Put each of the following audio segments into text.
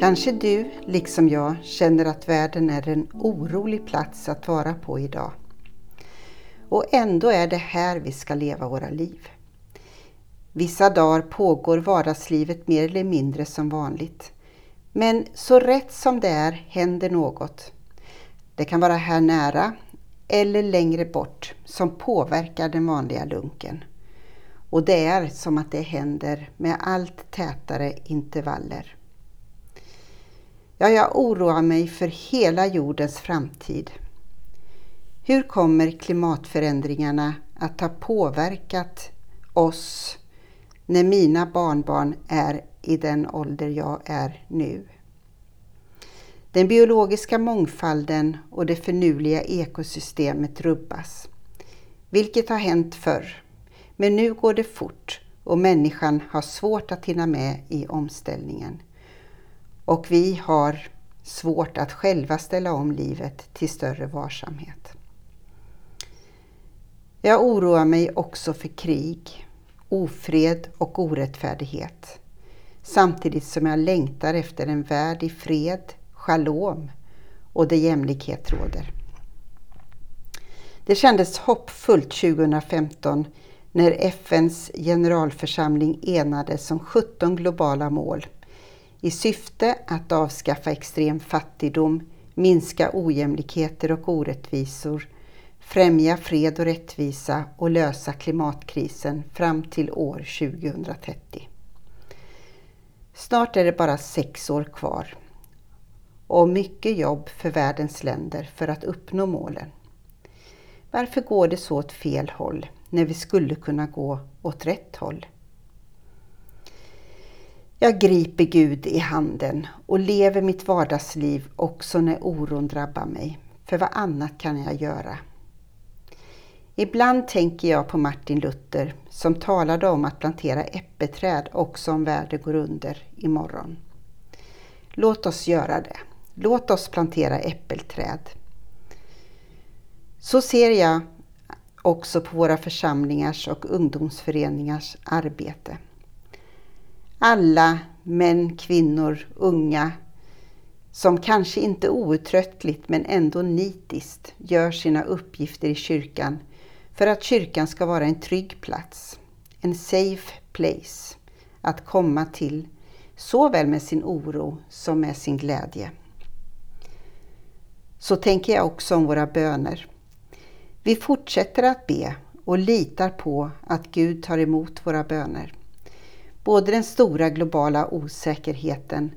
Kanske du, liksom jag, känner att världen är en orolig plats att vara på idag. Och ändå är det här vi ska leva våra liv. Vissa dagar pågår vardagslivet mer eller mindre som vanligt. Men så rätt som det är händer något. Det kan vara här nära eller längre bort som påverkar den vanliga lunken. Och det är som att det händer med allt tätare intervaller. Ja, jag oroar mig för hela jordens framtid. Hur kommer klimatförändringarna att ha påverkat oss när mina barnbarn är i den ålder jag är nu? Den biologiska mångfalden och det förnuliga ekosystemet rubbas. Vilket har hänt förr. Men nu går det fort och människan har svårt att hinna med i omställningen. Och vi har svårt att själva ställa om livet till större varsamhet. Jag oroar mig också för krig, ofred och orättfärdighet. Samtidigt som jag längtar efter en värld i fred, shalom och där jämlikhet råder. Det kändes hoppfullt 2015 när FNs generalförsamling enades om 17 globala mål i syfte att avskaffa extrem fattigdom, minska ojämlikheter och orättvisor, främja fred och rättvisa och lösa klimatkrisen fram till år 2030. Snart är det bara sex år kvar och mycket jobb för världens länder för att uppnå målen. Varför går det så åt fel håll när vi skulle kunna gå åt rätt håll? Jag griper Gud i handen och lever mitt vardagsliv också när oron drabbar mig. För vad annat kan jag göra? Ibland tänker jag på Martin Luther som talade om att plantera äppelträd också om världen går under imorgon. Låt oss göra det. Låt oss plantera äppelträd. Så ser jag också på våra församlingars och ungdomsföreningars arbete. Alla män, kvinnor, unga som kanske inte outtröttligt men ändå nitiskt gör sina uppgifter i kyrkan för att kyrkan ska vara en trygg plats, en safe place att komma till såväl med sin oro som med sin glädje. Så tänker jag också om våra böner. Vi fortsätter att be och litar på att Gud tar emot våra böner. Både den stora globala osäkerheten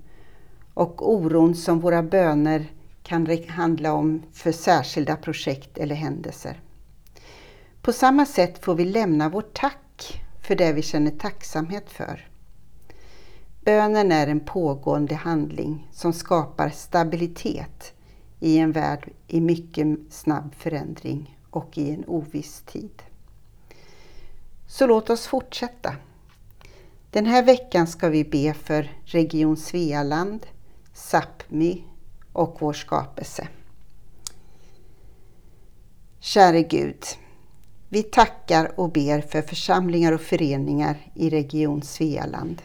och oron som våra böner kan handla om för särskilda projekt eller händelser. På samma sätt får vi lämna vårt tack för det vi känner tacksamhet för. Bönen är en pågående handling som skapar stabilitet i en värld i mycket snabb förändring och i en oviss tid. Så låt oss fortsätta. Den här veckan ska vi be för Region Svealand, Sápmi och vår skapelse. Käre Gud, vi tackar och ber för församlingar och föreningar i Region Svealand.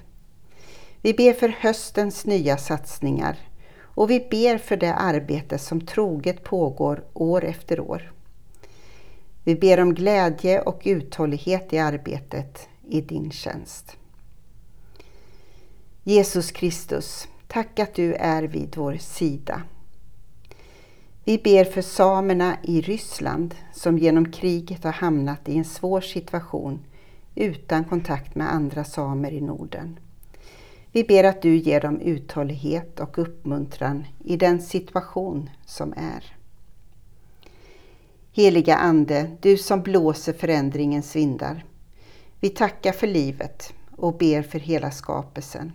Vi ber för höstens nya satsningar och vi ber för det arbete som troget pågår år efter år. Vi ber om glädje och uthållighet i arbetet i din tjänst. Jesus Kristus, tack att du är vid vår sida. Vi ber för samerna i Ryssland som genom kriget har hamnat i en svår situation utan kontakt med andra samer i Norden. Vi ber att du ger dem uthållighet och uppmuntran i den situation som är. Heliga Ande, du som blåser förändringens vindar. Vi tackar för livet och ber för hela skapelsen.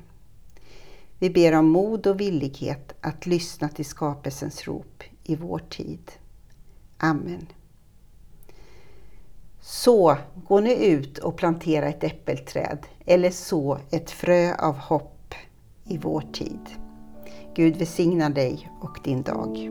Vi ber om mod och villighet att lyssna till skapelsens rop i vår tid. Amen. Så gå nu ut och plantera ett äppelträd eller så ett frö av hopp i vår tid. Gud välsigna dig och din dag.